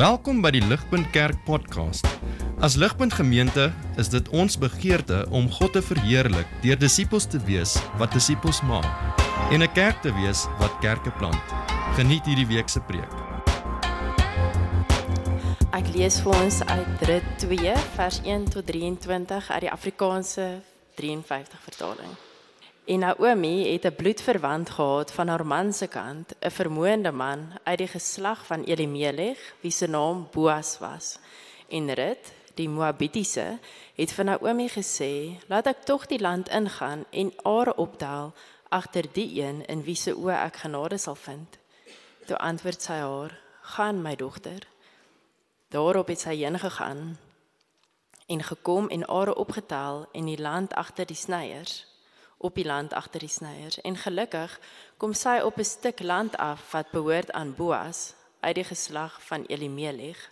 Welkom by die Ligpunt Kerk podcast. As Ligpunt Gemeente is dit ons begeerte om God te verheerlik deur disippels te wees wat disippels maak en 'n kerk te wees wat kerke plant. Geniet hierdie week se preek. Ek lees vir ons uit Rit 2 vers 1 tot 23 uit die Afrikaanse 53 vertaling. En Naomi het 'n bloedverwant gehad van haar man se kant, 'n vermoënde man uit die geslag van Elimelech, wie se naam Boas was. En Rut, die Moabitiese, het vir Naomi gesê: "Laat ek tog die land ingaan en are opdaal agter die een in wie se oë ek genade sal vind." Toe antwoord sy haar: "Gaan my dogter." Daarop het sy heen gegaan en gekom en are opgetel in die land agter die snyers op die land agter die snyers en gelukkig kom sy op 'n stuk land af wat behoort aan Boas uit die geslag van Elimelech.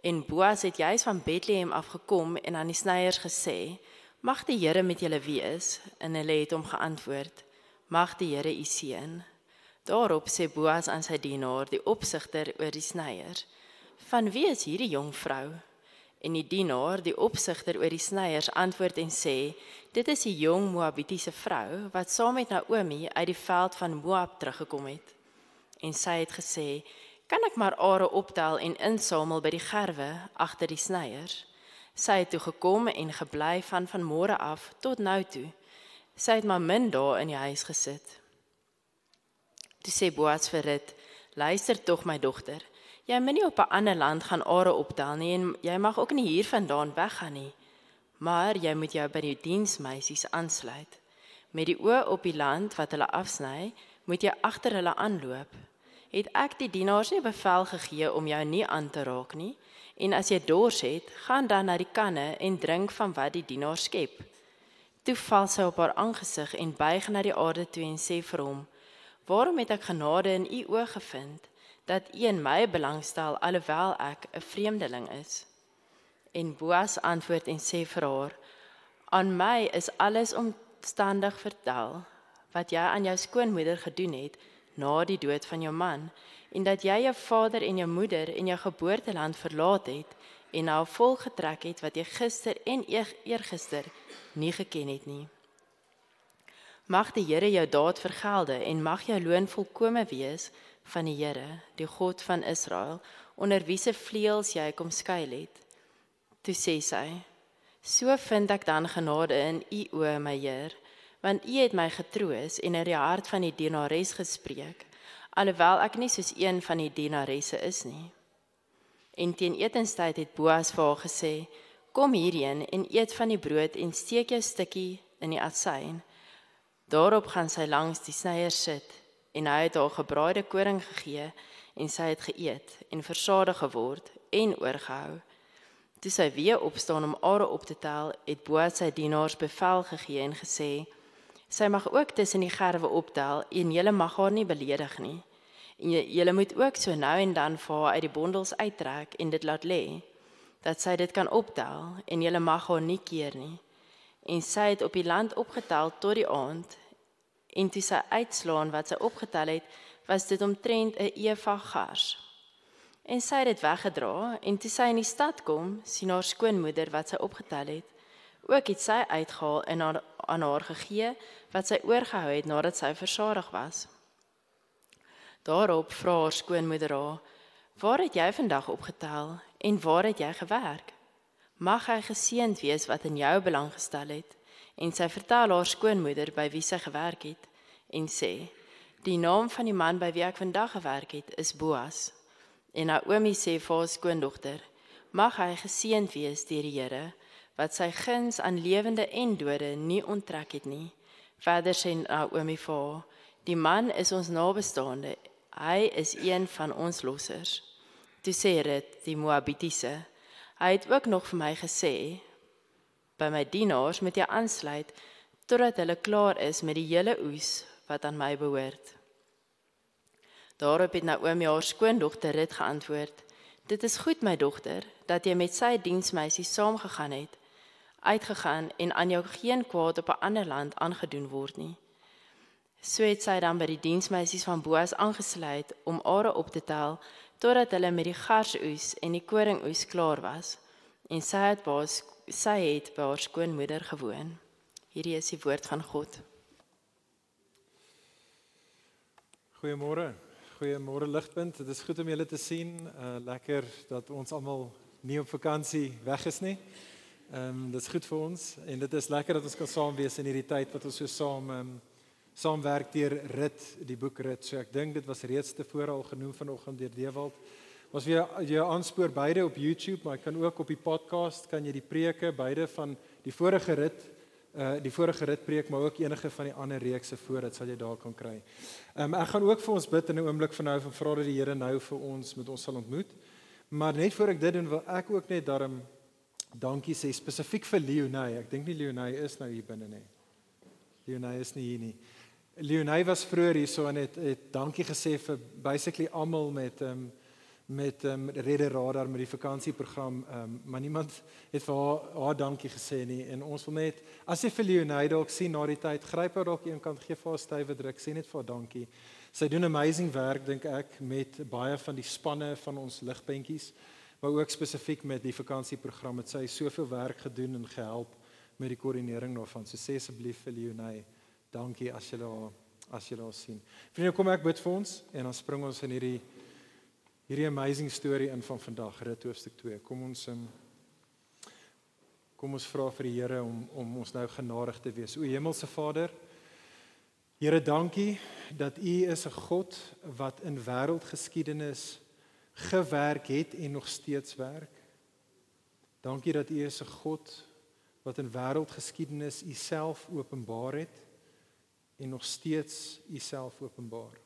En Boas het juis van Bethlehem afgekom en aan die snyers gesê mag die Here met julle wees? En hulle het hom geantwoord mag die Here u seën. Daarop sê Boas aan sy dienaar die opsigter oor die snyers van wie is hierdie jong vrou En die dienaar, die opsigter oor die snyers, antwoord en sê: "Dit is 'n jong Moabitiese vrou wat saam met Naomi uit die veld van Moab teruggekom het." En sy het gesê: "Kan ek maar are optel en insamel by die gerwe agter die snyers?" Sy het toe gekom en gebly van vanmôre af tot nou toe. Sy het maar min daar in die huis gesit. Toe sê Boas vir dit: "Luister tog my dogter." Jy moet nie op 'n ander land gaan are optel nie en jy mag ook nie hiervandaan weggaan nie. Maar jy moet jou by die diensmeisies aansluit. Met die oë op die land wat hulle afsny, moet jy agter hulle aanloop. Het ek die dienaars nie bevel gegee om jou nie aan te raak nie? En as jy dors het, gaan dan na die kanne en drink van wat die dienaars skep. Toe val sy op haar aangesig en buig na die aarde toe en sê vir hom: "Waarom het ek genade in u oë gevind?" Dat u in my belangstel alhoewel ek 'n vreemdeling is. En Boas antwoord en sê vir haar: "Aan my is alles omstandig vertel wat jy aan jou skoonmoeder gedoen het na die dood van jou man en dat jy jou vader en jou moeder en jou geboorteland verlaat het en na 'n volk getrek het wat jy gister en eergister nie geken het nie." Mag die Here jou daad vergelde en mag jou loon volkome wees van die Here, die God van Israel, onder wie se vleuels jy kom skuil het. Toe sê sy: So vind ek dan genade in u o my Heer, want u het my getroos en in die hart van die dienares gespreek, alhoewel ek nie soos een van die dienaresse is nie. En teen etenstyd het Boas vir haar gesê: Kom hierheen en eet van die brood en steek jou stukkie in die asyn. Daarop gaan sy langs die snyer sit en hy het haar gebraaide koring gegee en sy het geëet en versadig geword en oorgehou. Toe sy weer opstaan om are op te tel, het Boas sy dienaars bevel gegee en gesê: "Sy mag ook tussen die gerwe optel en julle mag haar nie beledig nie. En julle moet ook so nou en dan vir haar uit die bondels uittrek en dit laat lê, dat sy dit kan optel en julle mag haar nie keer nie." En sy het op die land opgetel tot die aand en toe sy uitslaan wat sy opgetel het, was dit omtrent 'n eva gars. En sy het dit weggedra en toe sy in die stad kom, sien haar skoonmoeder wat sy opgetel het. Ook het sy uitgehaal en haar, aan haar gegee wat sy oorgehou het nadat sy versadig was. Daarop vra haar skoonmoeder haar: "Waar het jy vandag opgetel en waar het jy gewerk? Mag hy geseënd wees wat in jou belang gestel het." En sy vertel haar skoonmoeder by wie sy gewerk het en sê die naam van die man by wie ek vandag gewerk het is Boas. En Naomi sê vir haar skoondogter mag hy geseënd wees deur die Here wat sy guns aan lewende en dode nie onttrek het nie. Verder sê Naomi vir haar die man is ons nabestaande. Hy is een van ons lossers. Toe sê dit die Moabitiese hy het ook nog vir my gesê by my dienaars moet jy aansluit totdat hulle klaar is met die hele oes wat aan my behoort. Daarop het Naomi haar skoondogter Rut geantwoord: "Dit is goed my dogter dat jy met sy diensmeisie saamgegaan het, uitgegaan en aan jou geen kwaad op 'n ander land aangedoen word nie." So het sy dan by die diensmeisies van Boas aangesluit om are op te tel totdat hulle met die garsoes en die koringoes klaar was. En sy het haar, sy het by haar skoonmoeder gewoon. Hierdie is die woord van God. Goeiemôre. Goeiemôre Ligpunt. Dit is goed om julle te sien. Uh lekker dat ons almal nie op vakansie weg is nie. Ehm um, dit is goed vir ons en dit is lekker dat ons kan saam wees in hierdie tyd wat ons so saam ehm um, saamwerk deur rit, die boek rit. So ek dink dit was reeds tevore al genoem vanoggend deur Dewald. Ons weer jou aanspoor beide op YouTube, maar jy kan ook op die podcast kan jy die preke beide van die vorige rit uh die vorige rit preek maar ook enige van die ander reekse voor dit sal jy daar kan kry. Ehm um, ek gaan ook vir ons bid in 'n oomblik van nou van vra dat die Here nou vir ons met ons sal ontmoet. Maar net voor ek dit doen wil ek ook net daarom dankie sê spesifiek vir Leonay. Ek dink nie Leonay is nou hier binne nie. Leonay is nie hier nie. Leonay was vroeër hier so en het, het dankie gesê vir basically almal met ehm um, met ehm um, Redde Radar met die vakansieprogram ehm um, maar niemand het vir haar haar dankie gesê nie en ons wil net as jy vir Leonie dalk sien na die tyd gryp haar dalk een kant gee vir haar stywe druk sê net vir haar dankie. Sy doen amazing werk dink ek met baie van die spanne van ons ligpuntjies maar ook spesifiek met die vakansieprogram het sy soveel werk gedoen en gehelp met die koördinering daarvan. So sê asseblief vir Leonie dankie as jy haar as jy haar sien. Vriende kom ek bid vir ons en dan spring ons in hierdie hierdie amazing storie in van vandag, Rit hoofstuk 2. Kom ons um, kom ons vra vir die Here om om ons nou genadig te wees. O Hemelse Vader, Here, dankie dat U is 'n God wat in wêreldgeskiedenis gewerk het en nog steeds werk. Dankie dat U is 'n God wat in wêreldgeskiedenis U self openbaar het en nog steeds U self openbaar.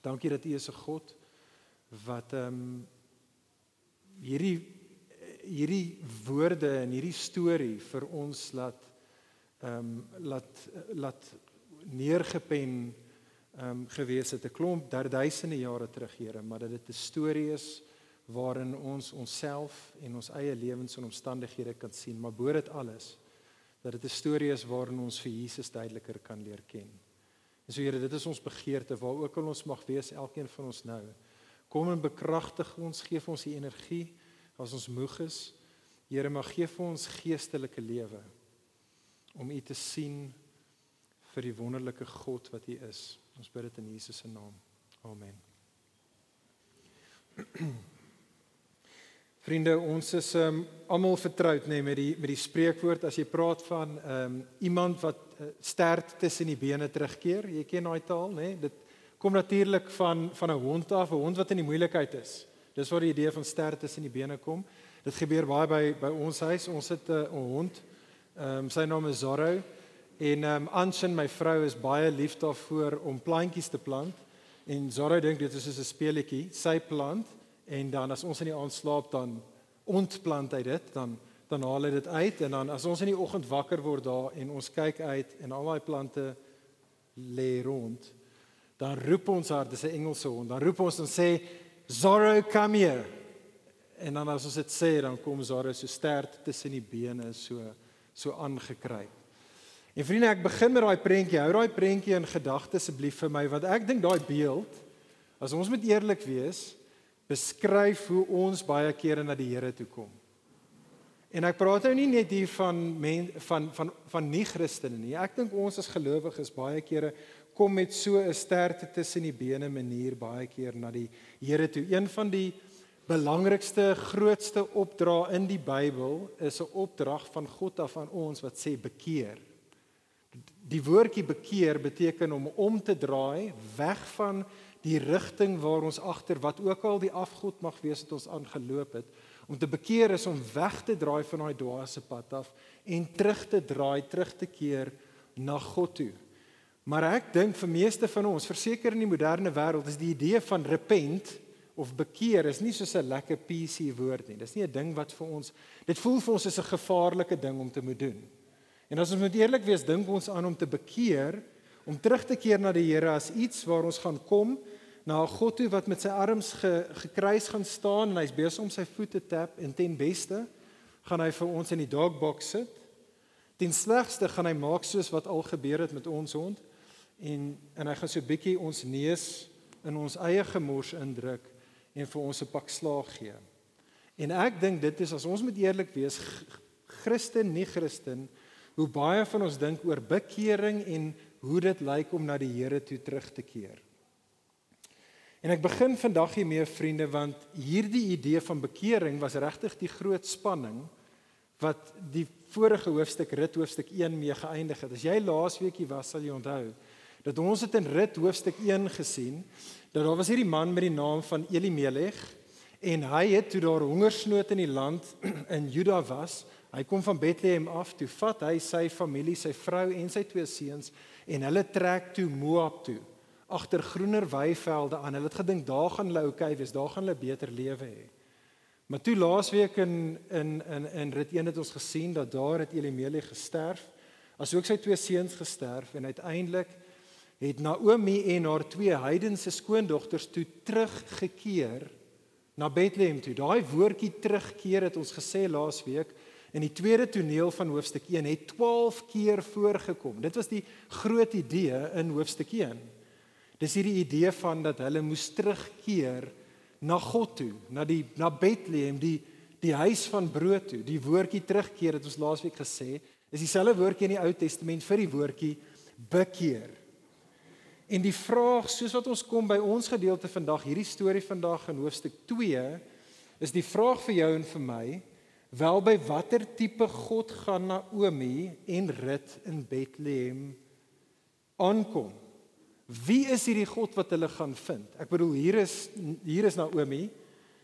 Dankie dat U is 'n God wat ehm um, hierdie hierdie woorde en hierdie storie vir ons laat ehm um, laat laat neergepen ehm um, gewees het 'n klomp duisende jare terug Here maar dat dit 'n storie is waarin ons onsself en ons eie lewens en omstandighede kan sien maar bo dit alles dat dit 'n storie is waarin ons vir Jesus duideliker kan leer ken. En so Here, dit is ons begeerte waar ook al ons mag wees elkeen van ons nou. Kom en bekragtig ons, gee vir ons die energie as ons moeg is. Here, mag gee vir ons geestelike lewe om U te sien vir die wonderlike God wat U is. Ons bid dit in Jesus se naam. Amen. Vriende, ons is um, almal vertroud nê nee, met die met die spreekwoord as jy praat van um, iemand wat uh, sterk tussen die bene terugkeer. Jy ken daai taal nê? Nee? Dit kom natuurlik van van 'n hond af, 'n hond wat in die moeilikheid is. Dis waar die idee van sterkte in die bene kom. Dit gebeur baie by by ons huis. Ons het 'n hond. Ehm um, sy naam is Zorro en ehm um, Anshin, my vrou is baie lief daarvoor om plantjies te plant. En Zorro dink dit is soos 'n speletjie. Sy plant en dan as ons in die aand slaap dan ontplant hy dit, dan dan haal hy dit uit en dan as ons in die oggend wakker word daar en ons kyk uit en al daai plante lê rond dan roep ons haar, dis 'n Engelse hond. Dan roep ons en sê Zorro come here. En dan as ons dit sê, dan kom Zorro so sterk tussen die bene so so aangekry. En vriende, ek begin met daai prentjie. Hou daai prentjie in gedagte asseblief vir my want ek dink daai beeld as ons moet eerlik wees, beskryf hoe ons baie kere na die Here toe kom. En ek praat nou nie net hier van men, van van van nie Christene nie. Ek dink ons as gelowiges baie kere kom met so 'n sterkte tussen die bene manier baie keer na die Here toe. Een van die belangrikste, grootste opdrae in die Bybel is 'n opdrag van God af aan ons wat sê bekeer. Die woordjie bekeer beteken om om te draai weg van die rigting waar ons agter wat ook al die afgod mag wees wat ons aangeloop het. Om te bekeer is om weg te draai van daai dwaase pad af en terug te draai, terug te keer na God toe. Maar ek dink vir meeste van ons, verseker in die moderne wêreld, is die idee van repent of bekeer is nie soos 'n lekker PC woord nie. Dis nie 'n ding wat vir ons dit voel vir ons is 'n gevaarlike ding om te moet doen. En as ons moet eerlik wees, dink ons aan om te bekeer, om terug te keer na die Here as iets waar ons gaan kom na 'n God toe wat met sy arms ge, gekruis gaan staan en hy's besig om sy voete tap en ten beste gaan hy vir ons in die dogbox sit. Ten slegste gaan hy maak soos wat al gebeur het met ons hond en en hy gaan so 'n bietjie ons neus in ons eie gemors indruk en vir ons 'n pak slaag gee. En ek dink dit is as ons moet eerlik wees, Christen nie Christen, hoe baie van ons dink oor bekering en hoe dit lyk om na die Here toe terug te keer. En ek begin vandag hiermee vriende want hierdie idee van bekering was regtig die groot spanning wat die vorige hoofstuk Rit hoofstuk 1 mee geëindig het. As jy laasweekie was, sal jy onthou dat ons het in Rit hoofstuk 1 gesien dat daar was hierdie man met die naam van Elimelech en hy het toe daar hongersnood in die land in Juda was, hy kom van Bethlehem af, toe vat hy sy familie, sy vrou en sy twee seuns en hulle trek toe Moab toe agter groener weivelde aan. Hulle het gedink daar gaan hulle oukei wees, daar gaan hulle beter lewe hê. Maar toe laasweek in in in in Rit 1 het ons gesien dat daar het Elimelech gesterf, asook sy twee seuns gesterf en uiteindelik het Naomi en haar twee heidense skoondogters toe teruggekeer na Bethlehem toe. Daai woordjie terugkeer het ons gesê laasweek in die tweede toneel van hoofstuk 1 het 12 keer voorgekom. Dit was die groot idee in hoofstuk 1. Dis hierdie idee van dat hulle moes terugkeer na God toe, na die na Bethlehem, die die huis van brood toe. Die woordjie terugkeer het ons laasweek gesê, is dieselfde woordjie in die Ou Testament vir die woordjie bekeer. En die vraag, soos wat ons kom by ons gedeelte vandag, hierdie storie vandag in hoofstuk 2, is die vraag vir jou en vir my, wel by watter tipe God gaan Naomi en Rut in Bethlehem aankom? Wie is hierdie God wat hulle gaan vind? Ek bedoel hier is hier is Naomi.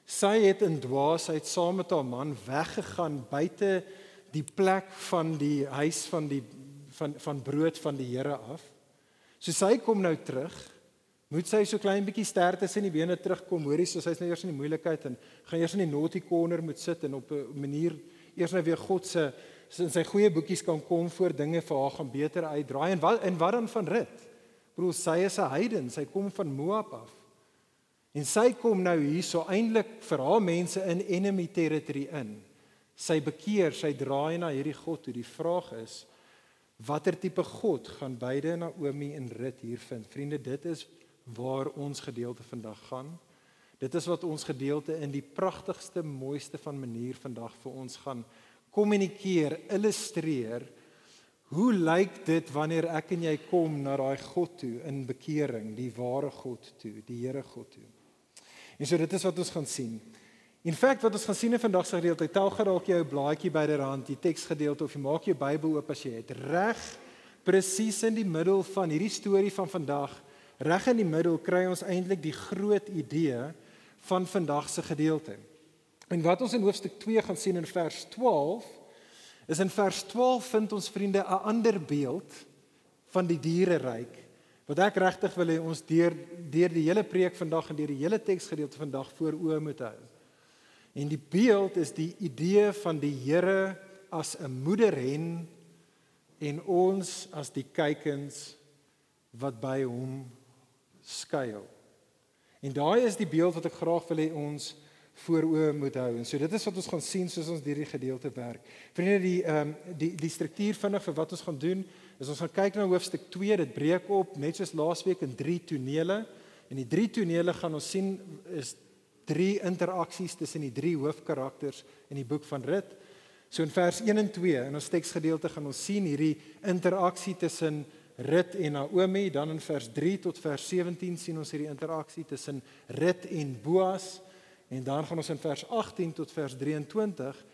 Sy het in dwaasheid saam met haar man weggegaan buite die plek van die huis van die van van brood van die Here af. So sy kom nou terug. Moet sy so klein bietjie sterk tussen die bene terugkom. Hoorie, so sy's nou eers in die moeilikheid en gaan eers in die naughty corner moet sit en op 'n manier eers nou weer God se in sy goeie boekies kan kom voor dinge vir haar gaan beter uitdraai en wat en wat dan van rit? Broer, sy is 'n heiden, sy kom van Moab af. En sy kom nou hierso eintlik vir haar mense in enemy territory in. Sy bekeer, sy draai na hierdie God toe. Die vraag is watter tipe God gaan beide Naomi en Rut hier vind? Vriende, dit is waar ons gedeelte vandag gaan. Dit is wat ons gedeelte in die pragtigste, mooiste van manier vandag vir ons gaan kommunikeer, illustreer Hoe lyk dit wanneer ek en jy kom na daai God toe in bekering, die ware God toe, die Here God toe? En so dit is wat ons gaan sien. In feite wat ons gaan sien in vandag se gedeelte, tel geraak jou blaadjie byderhand, die teksgedeelte of jy maak jou Bybel oop as jy het. Reg presies in die middel van hierdie storie van vandag, reg in die middel kry ons eintlik die groot idee van vandag se gedeelte. En wat ons in hoofstuk 2 gaan sien in vers 12 is in vers 12 vind ons vriende 'n ander beeld van die diereryk wat ek regtig wil hê ons deur deur die hele preek vandag en deur die hele teksgedeelte vandag voor oë moet hou. En die beeld is die idee van die Here as 'n moederhen en ons as die kykens wat by hom skuil. En daai is die beeld wat ek graag wil hê ons voor oë moet hou. En so dit is wat ons gaan sien soos ons hierdie gedeelte werk. Vriende, die ehm um, die die struktuur vinnig vir wat ons gaan doen, is ons gaan kyk na hoofstuk 2. Dit breek op net soos laasweek in 3 tonele. En die 3 tonele gaan ons sien is drie interaksies tussen die drie hoofkarakters in die boek van Rut. So in vers 1 en 2 in ons teksgedeelte gaan ons sien hierdie interaksie tussen Rut en Naomi, dan in vers 3 tot vers 17 sien ons hierdie interaksie tussen Rut en Boas. En dan gaan ons in vers 18 tot vers 23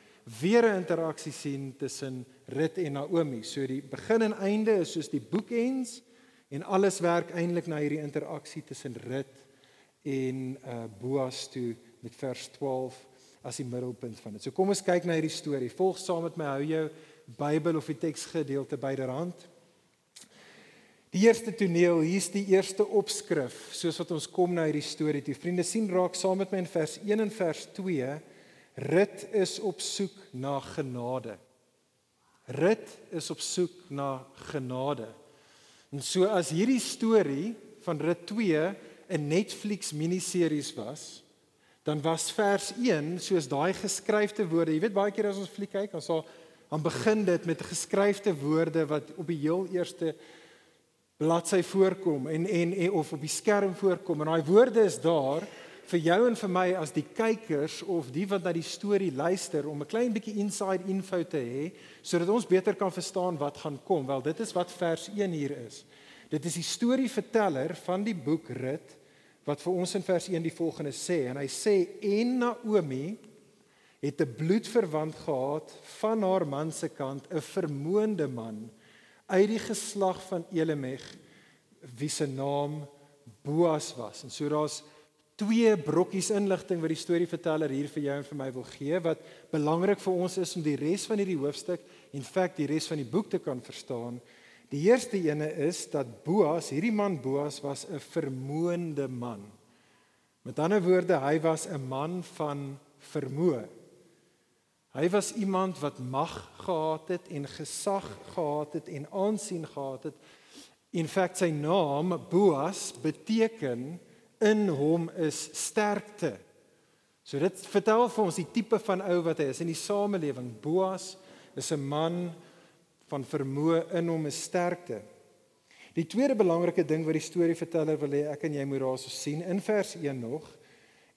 weer 'n interaksie sien tussen Rut en Naomi. So die begin en einde is soos die boekends en alles werk eintlik na hierdie interaksie tussen Rut en uh Boas toe met vers 12 as die middelpunt van dit. So kom ons kyk na hierdie storie. Volg saam met my, hou jou Bybel of die teksgedeelte byderhand. Die eerste toneel, hier's die eerste opskrif, soos wat ons kom na hierdie storie toe. Vriende, sien raak saam met my in vers 1 en vers 2. Rut is op soek na genade. Rut is op soek na genade. En so as hierdie storie van Rut 2 'n Netflix miniseries was, dan was vers 1 soos daai geskryfde woorde. Jy weet baie keer as ons fliek kyk, dan sal dan begin dit met geskryfde woorde wat op die heel eerste bladsy voorkom en en, en of op die skerm voorkom en daai woorde is daar vir jou en vir my as die kykers of die wat na die storie luister om 'n klein bietjie inside info te hê sodat ons beter kan verstaan wat gaan kom. Wel, dit is wat vers 1 hier is. Dit is die storieverteller van die boek Rut wat vir ons in vers 1 die volgende sê en hy sê en Naomi het 'n bloedverwant gehad van haar man se kant, 'n vermoënde man uit die geslag van Elimeg wie se naam Boas was. En so daar's twee brokkies inligting wat die storieverteller hier vir jou en vir my wil gee wat belangrik vir ons is om die res van hierdie hoofstuk en feite die res van die boek te kan verstaan. Die eerste ene is dat Boas, hierdie man Boas was 'n vermoënde man. Met ander woorde, hy was 'n man van vermoë. Hy was iemand wat mag gehad het en gesag gehad het en aansien gehad het. In feite sy naam Boas beteken in hom is sterkte. So dit vertel vir ons die tipe van ou wat hy is in die samelewing. Boas is 'n man van vermoë in hom is sterkte. Die tweede belangrike ding wat die storieverteller wil hê ek en jy moet daarso sien in vers 1 nog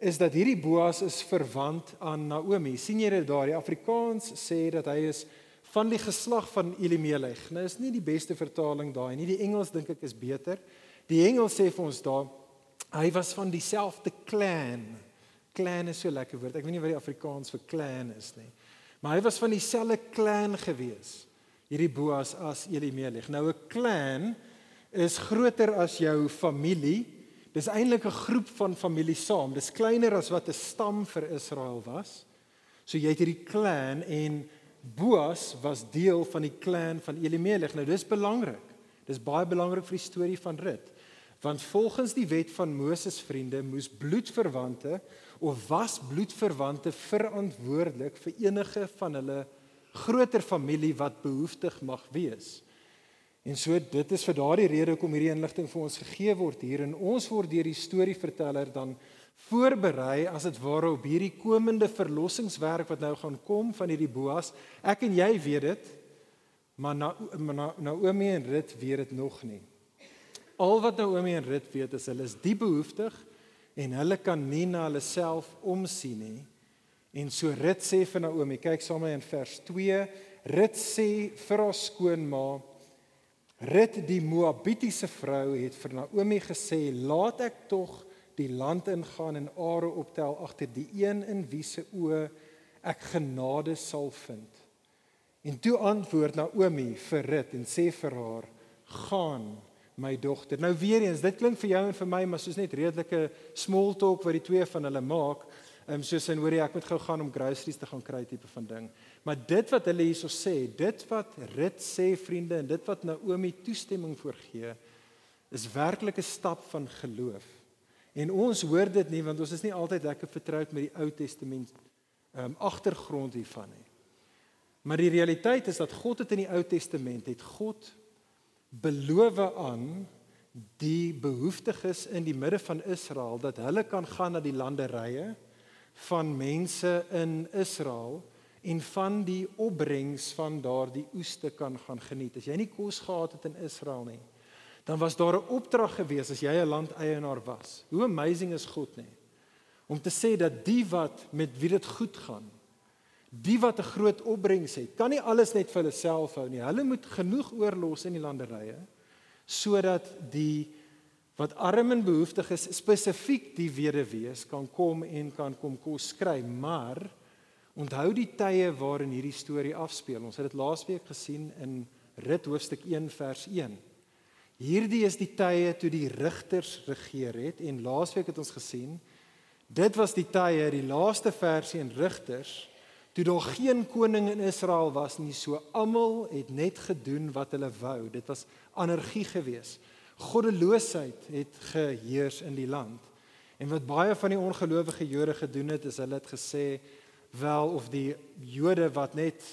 is dat hierdie Boas is verwant aan Naomi. sien jy dit daar? Die Afrikaans sê dat hy is van die geslag van Elimelech. Nou is nie die beste vertaling daai nie. Die Engels dink ek is beter. Die Engels sê vir ons daar hy was van dieselfde clan. Clan is so lekker woord. Ek weet nie wat die Afrikaans vir clan is nie. Maar hy was van dieselfde clan gewees hierdie Boas as Elimelech. Nou 'n clan is groter as jou familie. Dis eintlik 'n groep van familie saam. Dis kleiner as wat 'n stam vir Israel was. So jy het hierdie clan en Boas was deel van die clan van Elimelech. Nou dis belangrik. Dis baie belangrik vir die storie van Rut. Want volgens die wet van Moses vriende moes bloedverwante of was bloedverwante verantwoordelik vir enige van hulle groter familie wat behoeftig mag wees. En so dit is vir daardie rede kom hierdie inligting vir ons gegee word hier en ons word deur die storieverteller dan voorberei as dit ware op hierdie komende verlossingswerk wat nou gaan kom van hierdie Boas. Ek en jy weet dit, maar na, na Naomi en Rut weet dit nog nie. Al wat Naomi en Rut weet is hulle is die behoeftig en hulle kan nie na hulle self omsien nie. En so Rut sê vir Naomi, kyk saam met my in vers 2, Rut sê vir haar skoonma, Rut die Moabitiese vrou het vir Naomi gesê, "Laat ek tog die land ingaan en are optel agter die een in wie se oë ek genade sal vind." En toe antwoord Naomi vir Rut en sê vir haar, "Gaan, my dogter." Nou weer eens, dit klink vir jou en vir my maar soos net redelike small talk wat die twee van hulle maak. Ehm um, soos in hoorie ek moet gou gaan om groceries te gaan kry tipe van ding. Maar dit wat hulle hierso sê, dit wat Rut sê vriende en dit wat Naomi toestemming voorgee, is werklik 'n stap van geloof. En ons hoor dit nie want ons is nie altyd lekker vertroud met die Ou Testament ehm um, agtergrond hiervan nie. Maar die realiteit is dat God het in die Ou Testament het God beloof aan die behoeftiges in die midde van Israel dat hulle kan gaan na die landerye van mense in Israel en van die opbrengs van daardie oeste kan gaan geniet. As jy nie kos gehad het in Israel nie, dan was daar 'n opdrag gewees as jy 'n landeienaar was. Hoe amazing is God nie? Om te sê dat die wat met wie dit goed gaan, die wat 'n groot opbrengs het, kan nie alles net vir hulle self hou nie. Hulle moet genoeg oorlos in die landerye sodat die wat arm en behoeftig is spesifiek die weduwees kan kom en kan kom kos kry maar onthou die tye waarin hierdie storie afspeel. Ons het dit laasweek gesien in Rit hoofstuk 1 vers 1 hierdie is die tye toe die rigters regeer het en laasweek het ons gesien dit was die tye die laaste versie in rigters toe daar geen koning in Israel was nie. So almal het net gedoen wat hulle wou. Dit was anargie geweest goddeloosheid het geheers in die land. En wat baie van die ongelowige Jode gedoen het, is hulle het gesê wel of die Jode wat net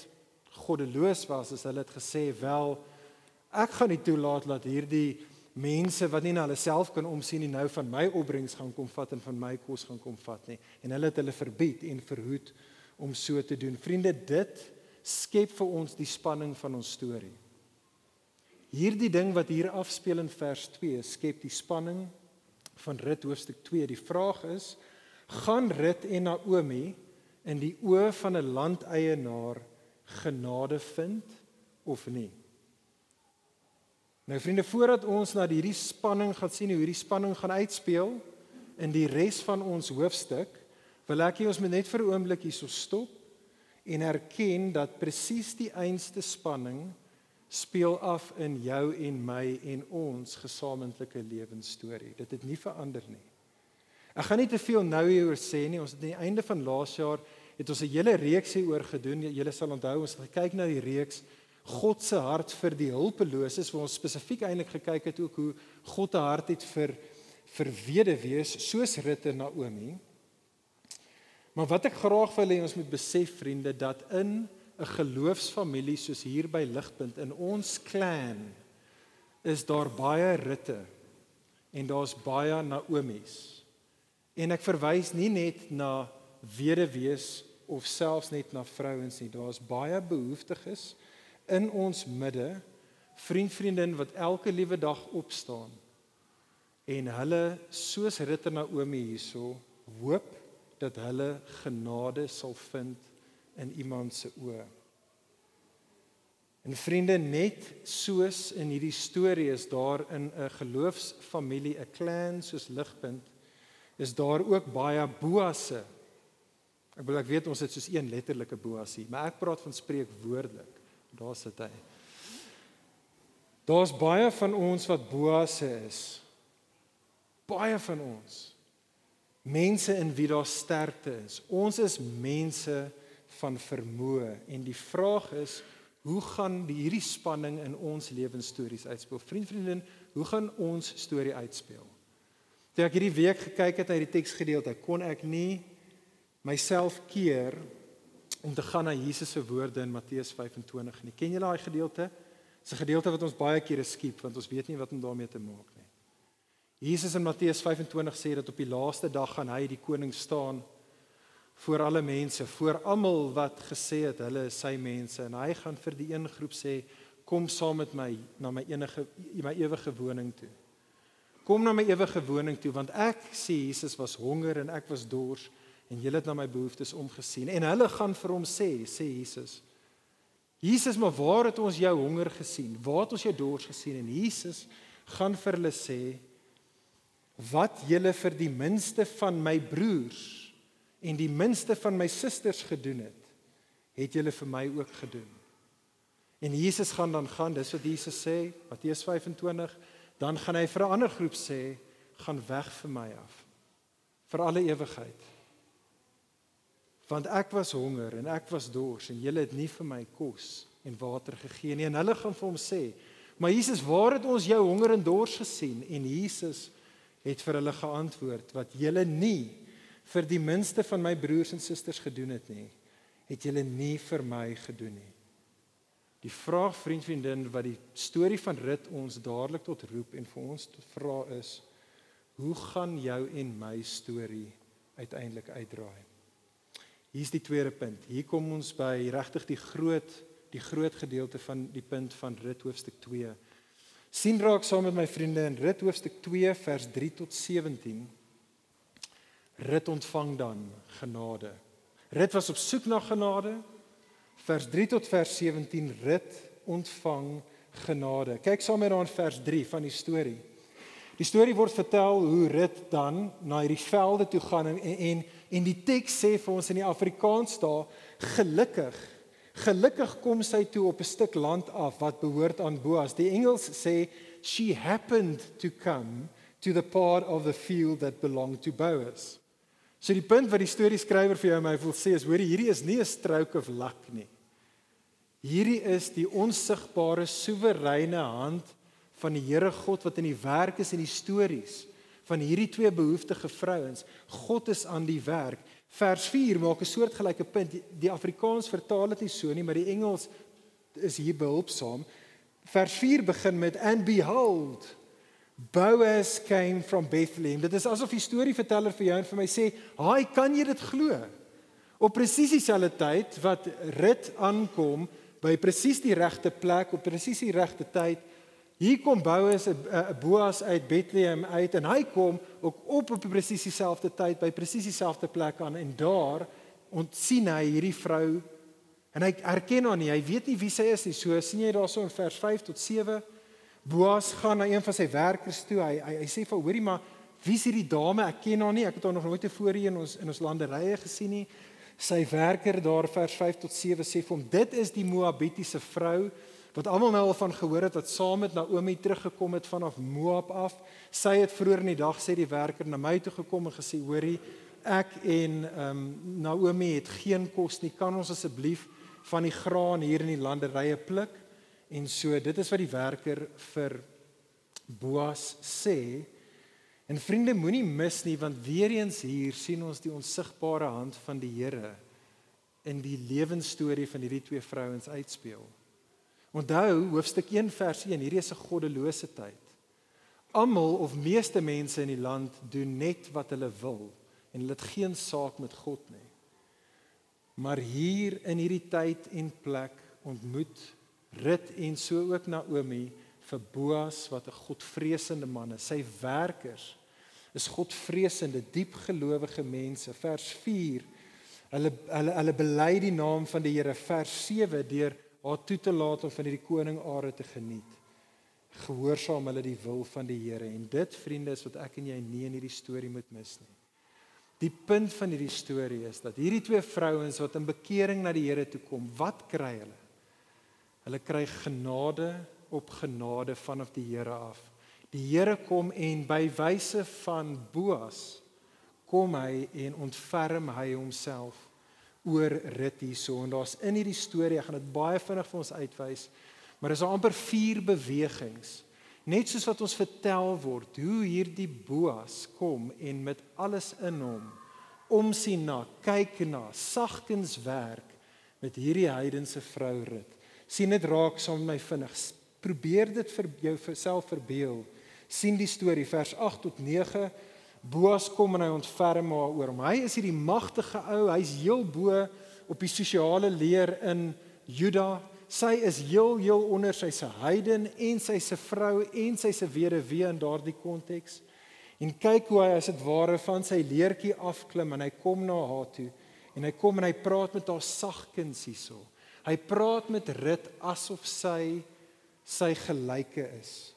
goddeloos was, is hulle het gesê wel ek gaan nie toelaat dat hierdie mense wat nie na hulle self kan omsien nie nou van my opbrengs gaan kom vat en van my kos gaan kom vat nie. En hulle het hulle verbied en verhoed om so te doen. Vriende, dit skep vir ons die spanning van ons storie. Hierdie ding wat hier afspeel in vers 2 skep die spanning van Rut hoofstuk 2. Die vraag is: gaan Rut en Naomi in die oë van 'n landeienaar genade vind of nie? Nou vriende, voordat ons na hierdie spanning gaan sien hoe hierdie spanning gaan uitspeel in die res van ons hoofstuk, wil ek hê ons moet net vir 'n oomblik hierso stop en erken dat presies die einste spanning speel af in jou en my en ons gesamentlike lewensstorie. Dit het nie verander nie. Ek gaan nie te veel nou hieroor sê nie. Ons het aan die einde van laas jaar het ons 'n hele reeks hieroor gedoen. Julle sal onthou ons het gekyk na die reeks God se hart vir die hulpeloses waar ons spesifiek eintlik gekyk het ook hoe God 'n hart het vir vir weduwees soos Rut en Naomi. Maar wat ek graag wil hê ons moet besef vriende dat in 'n geloofsfamilie soos hier by Ligpunt in ons clan is daar baie ritte en daar's baie Naomi's. En ek verwys nie net na weduwees of selfs net na vrouens nie. Daar's baie behoeftiges in ons midde, vriend vriendin wat elke liewe dag opstaan en hulle soos Ritter Naomi hierso hoop dat hulle genade sal vind in iemand se oë. En vriende, net soos in hierdie storie is daar in 'n geloofsfamilie, 'n clan soos Ligpunt, is daar ook baie Boasse. Ek wil ek weet ons het soos een letterlike Boas hier, maar ek praat van spreek woordelik. Daar sit hy. Daar's baie van ons wat Boasse is. Baie van ons. Mense in wie daar sterkte is. Ons is mense van vermoë en die vraag is hoe gaan die hierdie spanning in ons lewensstories uitspeel? Vriend vriendin, hoe gaan ons storie uitspeel? Toe ek hierdie week gekyk het na hierdie teksgedeelte, kon ek nie myself keer om te gaan na Jesus se woorde in Matteus 25 nie. Ken julle daai gedeelte? Dis 'n gedeelte wat ons baie kere skiep want ons weet nie wat om daarmee te maak nie. Jesus in Matteus 25 sê dat op die laaste dag gaan hy die koning staan voor alle mense, voor almal wat gesê het hulle is sy mense. En hy gaan vir die een groep sê kom saam met my na my enige my ewige woning toe. Kom na my ewige woning toe want ek sê Jesus was honger en ek was dors en julle het na my behoeftes omgesien. En hulle gaan vir hom sê sê Jesus Jesus maar waar het ons jou honger gesien? Waar het ons jou dors gesien? En Jesus gaan vir hulle sê wat julle vir die minste van my broers en die minste van my susters gedoen het, het julle vir my ook gedoen. En Jesus gaan dan gaan, dis wat Jesus sê, Matteus 25, dan gaan hy vir 'n ander groep sê, gaan weg vir my af vir alle ewigheid. Want ek was honger en ek was dors en julle het nie vir my kos en water gegee nie. En hulle gaan vir hom sê, "Maar Jesus, waar het ons jou honger en dors gesien?" En Jesus het vir hulle geantwoord, "Wat julle nie vir die minste van my broers en susters gedoen het nie, het julle nie vir my gedoen nie. Die vraag vriend vriendin wat die storie van Rut ons dadelik tot roep en vir ons vra is, hoe gaan jou en my storie uiteindelik uitdraai? Hier's die tweede punt. Hier kom ons by regtig die groot die groot gedeelte van die punt van Rut hoofstuk 2. sien raak saam met my vriende in Rut hoofstuk 2 vers 3 tot 17. Rit ontvang dan genade. Rit was op soek na genade. Vers 3 tot vers 17 Rit ontvang genade. Kyk saam met daar in vers 3 van die storie. Die storie word vertel hoe Rit dan na hierdie velde toe gaan en en en die teks sê vir ons in die Afrikaans daar gelukkig gelukkig kom sy toe op 'n stuk land af wat behoort aan Boas. Die Engels sê she happened to come to the part of the field that belonged to Boaz. So die punt wat die storie skrywer vir jou en my wil sê is hoor hierdie is nie 'n stroke of luck nie. Hierdie is die onsigbare soewereine hand van die Here God wat in die werk is in die stories van hierdie twee behoeftige vrouens. God is aan die werk. Vers 4 maak 'n soortgelyke punt. Die Afrikaans vertaal dit nie so nie, maar die Engels is hier behulpsaam. Vers 4 begin met and behold Boaz came from Bethlehem. Dit is asof die storieverteller vir jou en vir my sê, "Haai, kan jy dit glo?" Op presies dieselfde tyd wat Rut aankom by presies die regte plek op presies die regte tyd, hier kom Boas 'n Boas uit Bethlehem uit en hy kom ook op op presies dieselfde tyd by presies dieselfde plek aan en daar ontsien hy hierdie vrou en hy erken haar nie. Hy weet nie wie sy is nie. So sien jy daarso in vers 5 tot 7. Boas gaan na een van sy werkers toe. Hy hy, hy sê vir hoorie maar wie is hierdie dame? Ek ken haar nie. Ek het haar nog nooit tevore in ons in ons landerye gesien nie. Sy werker daar vers 5 tot 7 sê vir hom dit is die Moabitiese vrou wat almal nou al van gehoor het wat saam met Naomi teruggekom het vanaf Moab af. Sy het vroeër in die dag sê die werker na my toe gekom en gesê: "Hoorie, ek en ehm um, Naomi het geen kos nie. Kan ons asseblief van die graan hier in die landerye pluk?" En so, dit is wat die werker vir Boas sê. En vriende, moenie mis nie want weer eens hier sien ons die onsigbare hand van die Here in die lewensstorie van hierdie twee vrouens uitspeel. Onthou hoofstuk 1 vers 1, hierdie is 'n goddelose tyd. Almal of meeste mense in die land doen net wat hulle wil en hulle het geen saak met God nie. Maar hier in hierdie tyd en plek ontmoet Rut en so ook Naomi vir Boas wat 'n godvreesende man is. Sy werkers is godvreesende, diepgelowige mense. Vers 4. Hulle hulle hulle bely die naam van die Here. Vers 7 deur haar toe te laat om van hierdie koning Are te geniet. Gehoorsaam hulle die wil van die Here en dit vriende is wat ek en jy nie in hierdie storie moet mis nie. Die punt van hierdie storie is dat hierdie twee vrouens wat in bekering na die Here toe kom, wat kry hulle? Hulle kry genade op genade vanaf die Here af. Die Here kom en by wyse van Boas kom hy en ontferm hy homself oor rit hierso en daar's in hierdie storie, ek gaan dit baie vinnig vir ons uitwys, maar is daar amper vier bewegings. Net soos wat ons vertel word hoe hierdie Boas kom en met alles in hom omsien na, kyk na, sagkens werk met hierdie heidense vrou rit. Sien dit raak saam met my vinnig. Probeer dit vir jou self verbeel. sien die storie vers 8 tot 9 Boas kom en hy ontferm haar oor hom. Hy is hierdie magtige ou, hy's heel bo op die sosiale leer in Juda. Sy is heel heel onder sy se heiden en sy se vrou en sy se weduwee in daardie konteks. En kyk hoe hy as dit ware van sy leertjie afklim en hy kom na haar toe en hy kom en hy praat met haar sagkens hierso. Hy praat met Rut asof sy sy gelyke is.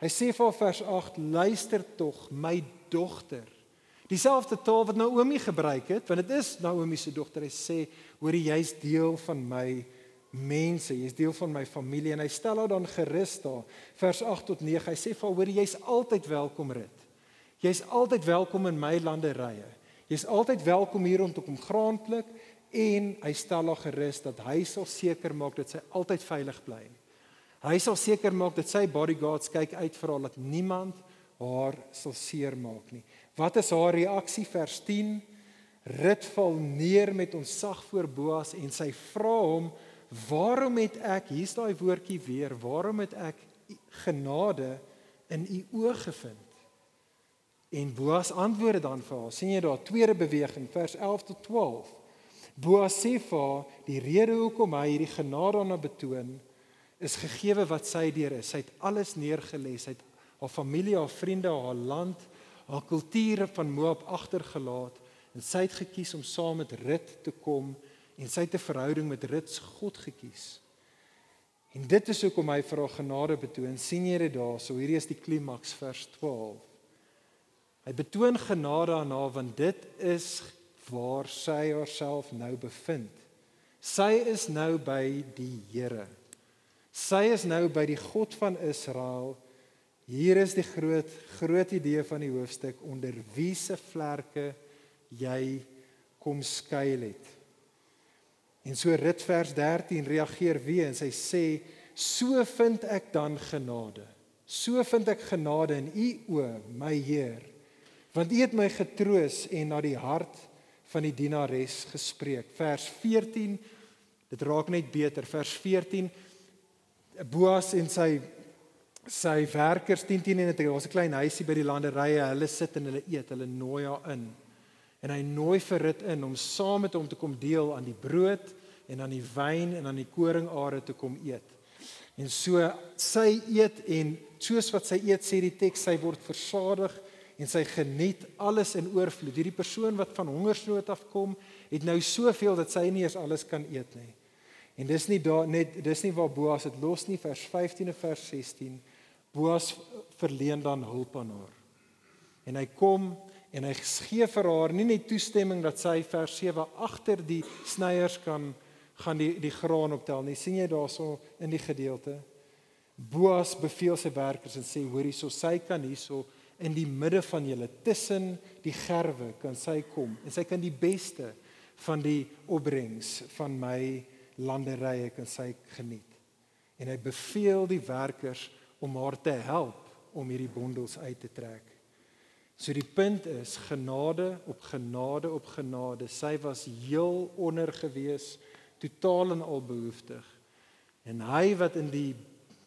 Hy sê vir haar vers 8: "Luister tog, my dogter. Dieselfde taal wat Naomi gebruik het, want dit is Naomi se dogter. Hy sê, "Hoor jy's deel van my mense, jy's deel van my familie." En hy stel haar dan gerus daar. Vers 8 tot 9. Hy sê vir haar, "Hoor jy's altyd welkom, Rut. Jy's altyd welkom in my landerye. Jy's altyd welkom hier om te kom graan pluk." En hy stel haar gerus dat hy sal seker maak dat sy altyd veilig bly. Hy sal seker maak dat sy bodyguards kyk uit vir haar dat niemand haar sal seermaak nie. Wat is haar reaksie vers 10? Rut val neer met ontzag voor Boas en sy vra hom: "Waarom het ek, hier's daai woordjie weer, waarom het ek genade in u oë gevind?" En Boas antwoord dan vir haar. sien jy daar tweede beweging vers 11 tot 12. Boas sê vir haar die rede hoekom hy hierdie genade aan haar betoon is gegeewe wat sy deur is. Sy het alles neergelê. Sy het haar familie, haar vriende, haar land, haar kulture van Moab agtergelaat en sy het gekies om saam met Rut te kom en sy het 'n verhouding met Rut se God gekies. En dit is hoekom hy vir haar genade betoon. sien jy dit daar? So hierdie is die klimaks vers 12. Hy betoon genade aan haar want dit is waar sy haarself nou bevind. Sy is nou by die Here. Sy is nou by die God van Israel Hier is die groot groot idee van die hoofstuk onder wie se vlerke jy kom skuil het. En so Rit vers 13 reageer weer en sy sê so vind ek dan genade. So vind ek genade in u o my Heer. Want u het my getroos en na die hart van die dienares gespreek. Vers 14 dit raak net beter. Vers 14 Boas en sy sy werkers 10 10 en dit was 'n klein huisie by die landerye. Hulle sit en hulle eet. Hulle nooi haar in. En hy nooi vir Rut in om saam met hom te kom deel aan die brood en aan die wyn en aan die koringare te kom eet. En so sy eet en soos wat sy eet sê die teks sy word versadig en sy geniet alles in oorvloed. Hierdie persoon wat van hongersnood afkom, het nou soveel dat sy nie eens alles kan eet nie. En dis nie daar net dis nie waar Boas dit los nie vers 15 en vers 16. Boas verleen dan hulp aan haar. En hy kom en hy gee vir haar nie net toestemming dat sy vers 7 agter die snyers kan gaan die die graan optel nie. sien jy daarso in die gedeelte? Boas beveel sy werkers en sê hoor hierso sy kan hierso in die midde van julle tussen die gerwe kan sy kom en sy kan die beste van die opbrengs van my landerye kan sy geniet. En hy beveel die werkers om haar te help om hierdie bondels uit te trek. So die punt is genade op genade op genade. Sy was heel onder gewees, totaal en al behoeftig. En hy wat in die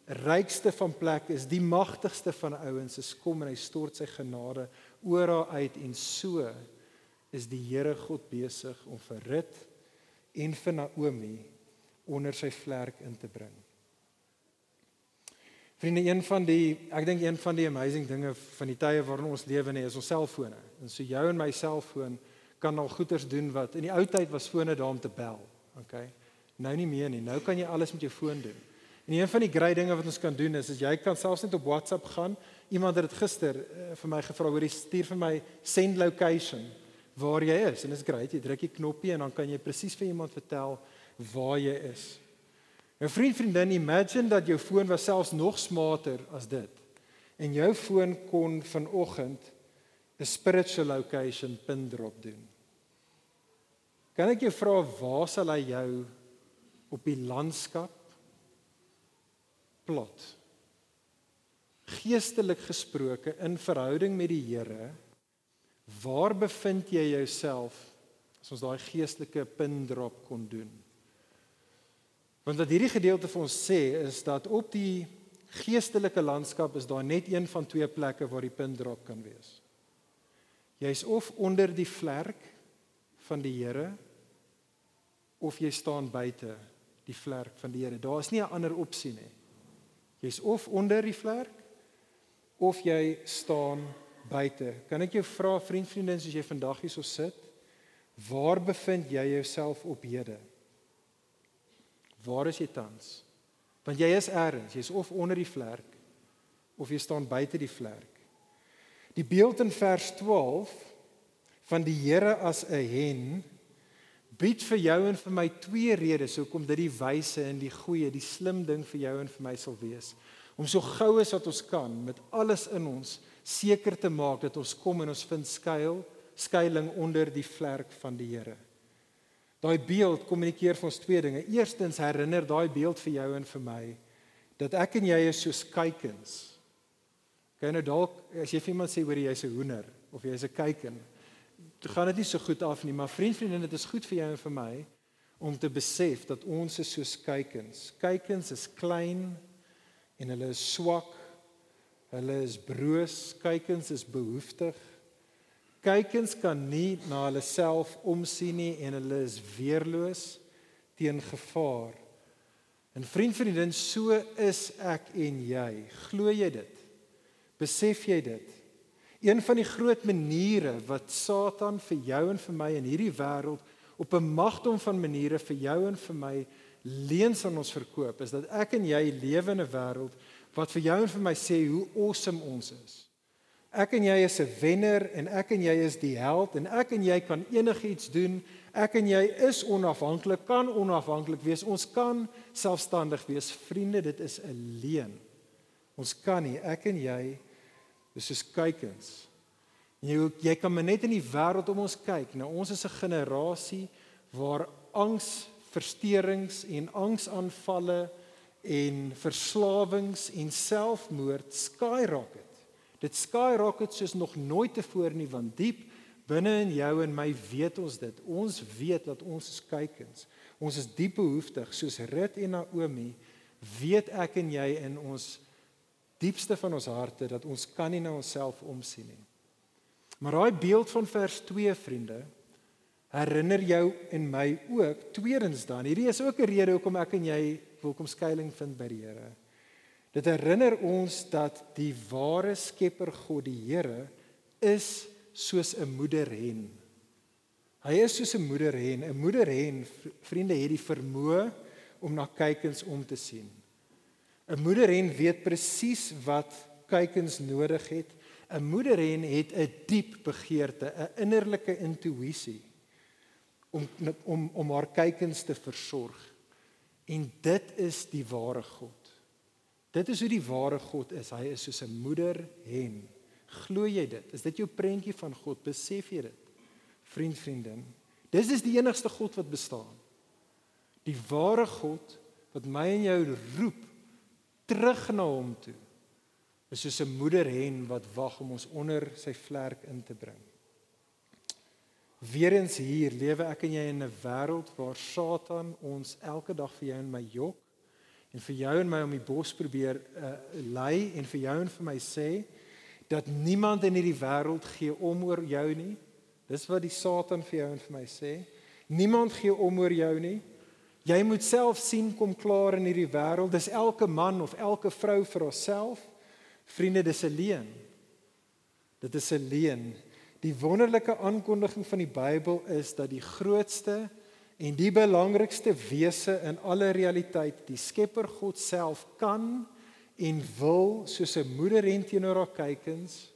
rykste van plek is, die magtigste van ouens, is kom en hy stort sy genade oor haar uit en so is die Here God besig om vir Rut en vir Naomi onder sy vlerk in te bring. Vriende, een van die ek dink een van die amazing dinge van die tye waarin ons lewe nie is ons selfone. En so jou en my selfoon kan al goeders doen wat in die ou tyd was fone daar om te bel. Okay. Nou nie meer nie. Nou kan jy alles met jou foon doen. En een van die groot dinge wat ons kan doen is as jy kan selfs net op WhatsApp gaan. Iemand het dit gister uh, vir my gevra, hoor jy stuur vir my send location waar jy is. En dit is great. Jy druk die knoppie en dan kan jy presies vir iemand vertel waar jy is. 'n Vriend vriendin, imagine dat jou foon was selfs nog smarter as dit. En jou foon kon vanoggend 'n spiritual location pin drop doen. Kan ek jou vra waar sal hy jou op die landskap plot? Geestelik gesproke in verhouding met die Here, waar bevind jy jouself as ons daai geestelike pin drop kon doen? Want wat hierdie gedeelte vir ons sê is dat op die geestelike landskap is daar net een van twee plekke waar die pin drop kan wees. Jy's of onder die vlerk van die Here of jy staan buite die vlerk van die Here. Daar's nie 'n ander opsie nie. Jy's of onder die vlerk of jy staan buite. Kan ek jou vra vriend vriendin as jy vandag hierso sit, waar bevind jy jouself op hede? Waar is jy tans? Want jy is eers, jy's of onder die vlerk of jy staan buite die vlerk. Die beeld in vers 12 van die Here as 'n hen bied vir jou en vir my twee redes hoekom dit die wyse en die goeie, die slim ding vir jou en vir my sal wees om so gou as wat ons kan met alles in ons seker te maak dat ons kom en ons vind skuil, skuilings onder die vlerk van die Here. Daai beeld kommunikeer vir ons twee dinge. Eerstens herinner daai beeld vir jou en vir my dat ek en jy is soos kuikens. Kyk nou dalk as jy vir iemand sê hoor jy's 'n hoender of jy's 'n kuiken, dan gaan dit nie so goed af nie, maar vriend vriendin, dit is goed vir jou en vir my om te besef dat ons is soos kuikens. Kuikens is klein en hulle is swak. Hulle is broos, kuikens is behoeftig. Kykens kan nie na hulle self omsien nie en hulle is weerloos teen gevaar. En vriend vriendin, so is ek en jy. Glo jy dit? Besef jy dit? Een van die groot maniere wat Satan vir jou en vir my in hierdie wêreld op 'n magdom van maniere vir jou en vir my leuns aan ons verkoop is dat ek en jy lewe in 'n wêreld wat vir jou en vir my sê hoe awesome ons is. Ek en jy is 'n wenner en ek en jy is die held en ek en jy kan enigiets doen. Ek en jy is onafhanklik, kan onafhanklik wees. Ons kan selfstandig wees. Vriende, dit is 'n leuen. Ons kan nie. Ek en jy is soos kuikens. Jy jy kan maar net in die wêreld om ons kyk. Nou ons is 'n generasie waar angs, versteurings en angsaanvalle en verslawings en selfmoord skyrocket. Dit skyrocket soos nog nooit tevore nie want diep binne in jou en my weet ons dit. Ons weet dat ons is kykens. Ons is diep behoeftig soos Rut en Naomi weet ek en jy in ons diepste van ons harte dat ons kan nie na onsself omsien nie. Maar daai beeld van vers 2 vriende herinner jou en my ook tweedens dan. Hierdie is ook 'n rede hoekom ek en jy wil kom skuilings vind by die Here. Dit herinner ons dat die ware Skepper God, die Here, is soos 'n moederhen. Hy is soos 'n moederhen. 'n Moederhen, vriende, het die vermoë om na kykens om te sien. 'n Moederhen weet presies wat kykens nodig het. 'n Moederhen het 'n diep begeerte, 'n innerlike intuïsie om om om haar kykens te versorg. En dit is die ware God. Dit is hoe die ware God is. Hy is soos 'n moederhen. Glo jy dit? Is dit jou prentjie van God? Besef jy dit? Vriend, vriendin, dis is die enigste God wat bestaan. Die ware God wat my en jou roep terug na hom toe. Is soos 'n moederhen wat wag om ons onder sy vlerk in te bring. Weerens hier lewe ek en jy in 'n wêreld waar Satan ons elke dag vir jou en my jok en vir jou en my om die bos probeer uh, lei en vir jou en vir my sê dat niemand in hierdie wêreld gee om oor jou nie. Dis wat die Satan vir jou en vir my sê. Niemand gee om oor jou nie. Jy moet self sien kom klaar in hierdie wêreld. Dis elke man of elke vrou vir haarself. Vriende, dis 'n leuen. Dit is 'n leuen. Die wonderlike aankondiging van die Bybel is dat die grootste en die belangrikste wese in alle realiteit, die Skepper God self kan en wil soos 'n moeder en teenoor haar kykens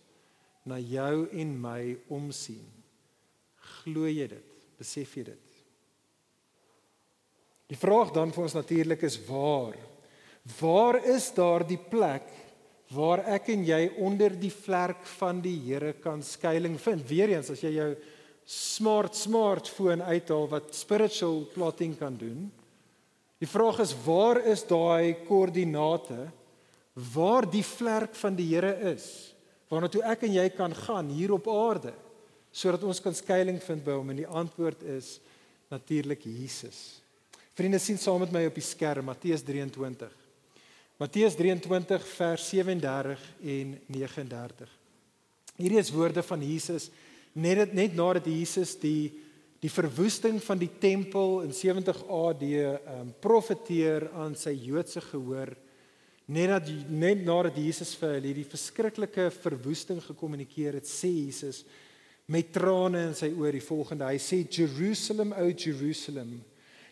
na jou en my omsien. Glo jy dit? Besef jy dit? Die vraag dan vir ons natuurlik is waar? Waar is daar die plek waar ek en jy onder die vlerk van die Here kan skuilings vind? Weereens as jy jou smart smartphone uithaal wat spiritual plotting kan doen. Die vraag is waar is daai koördinate waar die vlerk van die Here is waarna toe ek en jy kan gaan hier op aarde sodat ons kan skuilings vind by hom en die antwoord is natuurlik Jesus. Vriende sien saam met my op die skerm Matteus 23. Matteus 23 vers 37 en 39. Hierdie is woorde van Jesus net net nadat Jesus die die verwoesting van die tempel in 70 AD um profeteer aan sy Joodse gehoor net dat net nadat Jesus vir hulle hierdie verskriklike verwoesting gekommunikeer het, sê Jesus met trane in sy oë die volgende. Hy sê Jerusalem, o Jerusalem,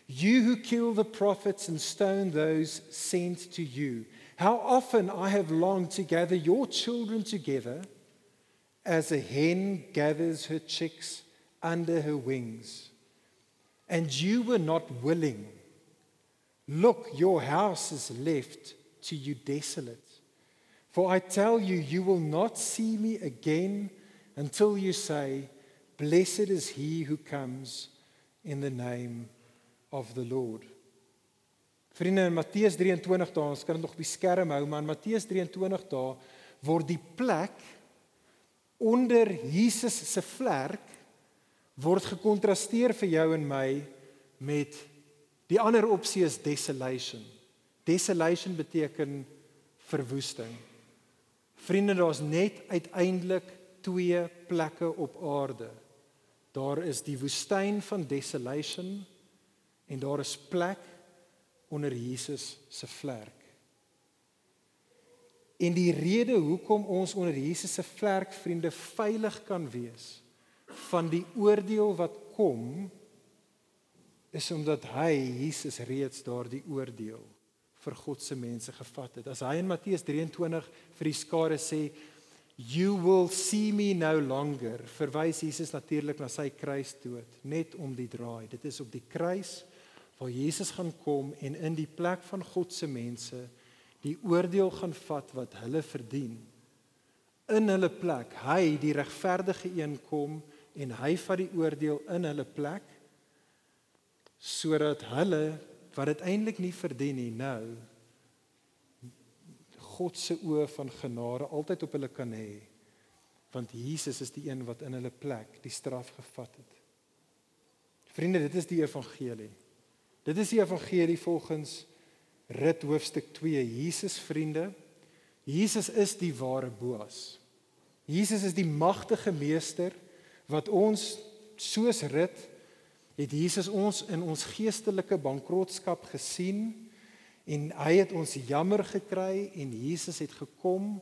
you who kill the prophets and stone those sent to you. How often I have longed to gather your children together as a hen gathers her chicks under her wings. And you were not willing. Look, your house is left to you desolate. For I tell you, you will not see me again until you say, Blessed is he who comes in the name of the Lord. Vriende in Matteus 23 daar, ons kan dit nog op die skerm hou, maar in Matteus 23 daar word die plek onder Jesus se vlerk word gekontrasteer vir jou en my met die ander opsie is desolation. Desolation beteken verwoesting. Vriende, daar's net uiteindelik twee plekke op aarde. Daar is die woestyn van desolation en daar is plek onder Jesus se vlerk. En die rede hoekom ons onder Jesus se vlerk vriende veilig kan wees van die oordeel wat kom is omdat hy Jesus reeds daardie oordeel vir God se mense gevat het. As hy in Matteus 23 vir die skare sê you will see me no longer, verwys Jesus natuurlik na sy kruisdood, net om die draai. Dit is op die kruis waar Jesus gaan kom en in die plek van God se mense die oordeel gaan vat wat hulle verdien. In hulle plek, hy die regverdige een kom en hy vat die oordeel in hulle plek sodat hulle wat dit eintlik nie verdien nie nou God se oë van genade altyd op hulle kan hê want Jesus is die een wat in hulle plek die straf gevat het. Vriende, dit is die evangelie. Dit is die evangelie volgens Rit hoofstuk 2. Jesus vriende, Jesus is die ware Boas. Jesus is die magtige meester wat ons soos Rit het Jesus ons in ons geestelike bankrotskap gesien en hy het ons jammer gekry en Jesus het gekom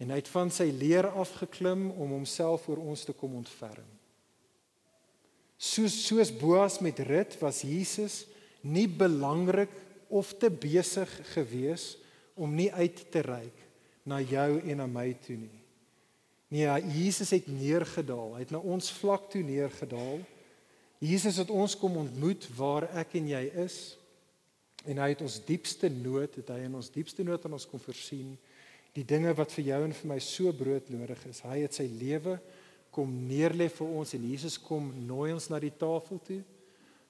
en hy het van sy leer afgeklim om homself oor ons te kom ontferm. Soos soos Boas met Rut was Jesus nie belangrik of te besig gewees om nie uit te reik na jou en na my toe nie. Nee, Jesus het neergedaal. Hy het na ons vlak toe neergedaal. Jesus het ons kom ontmoet waar ek en jy is. En hy het ons diepste nood, het hy in ons diepste nood aan ons kom voorsien. Die dinge wat vir jou en vir my so broodnodig is. Hy het sy lewe kom neerlê vir ons en Jesus kom nooi ons na die tafel toe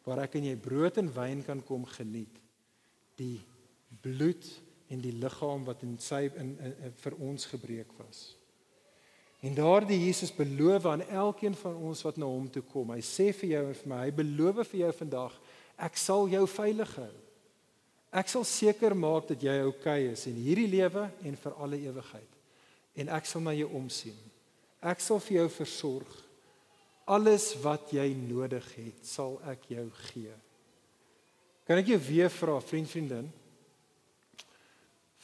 waar ek en jy brood en wyn kan kom geniet. Die bloed en die liggaam wat in sy in, in, in vir ons gebreek was. En daardie Jesus beloof aan elkeen van ons wat na hom toe kom. Hy sê vir jou en vir my, hy beloof vir jou vandag, ek sal jou veilig hou. Ek sal seker maak dat jy oukei okay is in hierdie lewe en vir alle ewigheid. En ek sal na jou omsien. Ek sal vir jou versorg. Alles wat jy nodig het, sal ek jou gee. Kan ek jou weer vra, vriend, vriendin?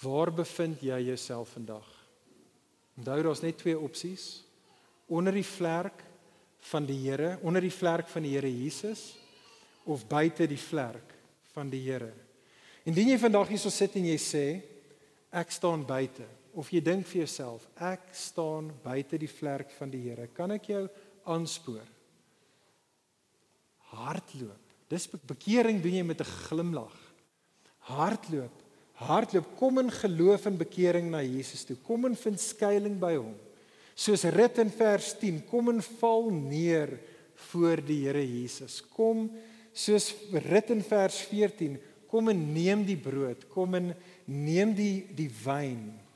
Waar bevind jy jouself vandag? Onthou daar's net twee opsies. Onder die vlerk van die Here, onder die vlerk van die Here Jesus of buite die vlerk van die Here. Indien jy vandag hierso sit en jy sê ek staan buite of jy dink vir jouself ek staan buite die vlerk van die Here, kan ek jou aanspoor? Hardloop. Dis bekering doen jy met 'n glimlag. Hardloop. Hardloop, kom in geloof en bekering na Jesus toe. Kom en vind skuilings by hom. Soos Rit in vers 10, kom en val neer voor die Here Jesus. Kom soos Rit in vers 14, kom en neem die brood, kom en neem die die wyn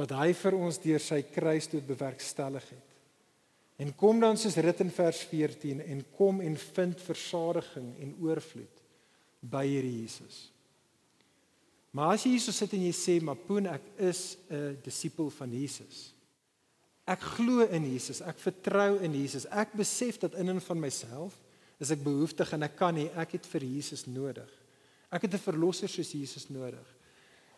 wat hy vir ons deur sy kruis tot bewerkstellig het. En kom dan soos Rit in vers 14 en kom en vind versadiging en oorvloed by hierdie Jesus. Maar as jy hier so sit en jy sê, "Maar Poen, ek is 'n disipel van Jesus. Ek glo in Jesus, ek vertrou in Jesus. Ek besef dat in en van myself is ek behoeftig en ek kan nie, ek het vir Jesus nodig. Ek het 'n verlosser soos Jesus nodig."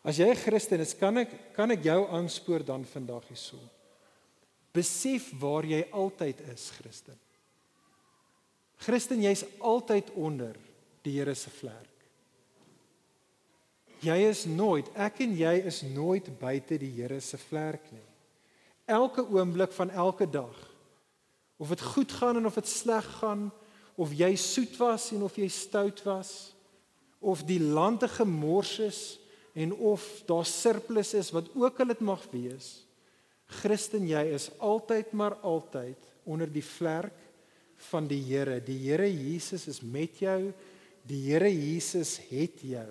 As jy 'n Christen is, kan ek kan ek jou aanspoor dan vandag hierso. Besef waar jy altyd is, Christen. Christen, jy's altyd onder die Here se vlerk. Jy is nooit, ek en jy is nooit buite die Here se vlerk nie. Elke oomblik van elke dag. Of dit goed gaan en of dit sleg gaan, of jy soet was en of jy stout was, of die lande gemors is en of daar surplus is wat ook al dit mag wees. Christen, jy is altyd maar altyd onder die vlerk van die Here. Die Here Jesus is met jou. Die Here Jesus het jou.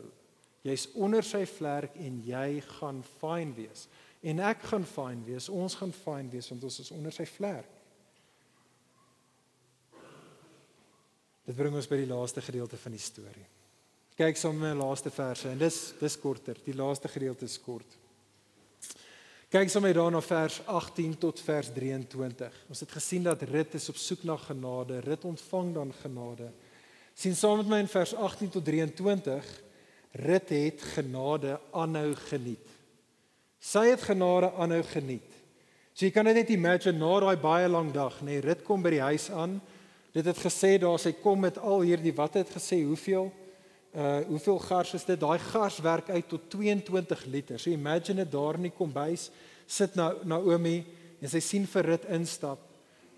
Jy's onder sy vlerk en jy gaan fyn wees. En ek gaan fyn wees. Ons gaan fyn wees want ons is onder sy vlerk. Dit bring ons by die laaste gedeelte van die storie. Kyk saam met my laaste verse en dis dis korter. Die laaste gedeelte is kort. Kyk saam met daarna vers 18 tot vers 23. Ons het gesien dat Rut is op soek na genade. Rut ontvang dan genade. sien saam met my in vers 18 tot 23 Rut het genade aanhou geniet. Sy het genade aanhou geniet. So jy kan dit net imagine na daai baie lang dag, nê, nee, Rut kom by die huis aan. Dit het gesê daar sy kom met al hierdie wat het gesê hoeveel uh hoeveel gars is dit? Daai gars werk uit tot 22 liter. So imagine dit daar in die kombuis sit na Naomi en sy sien vir Rut instap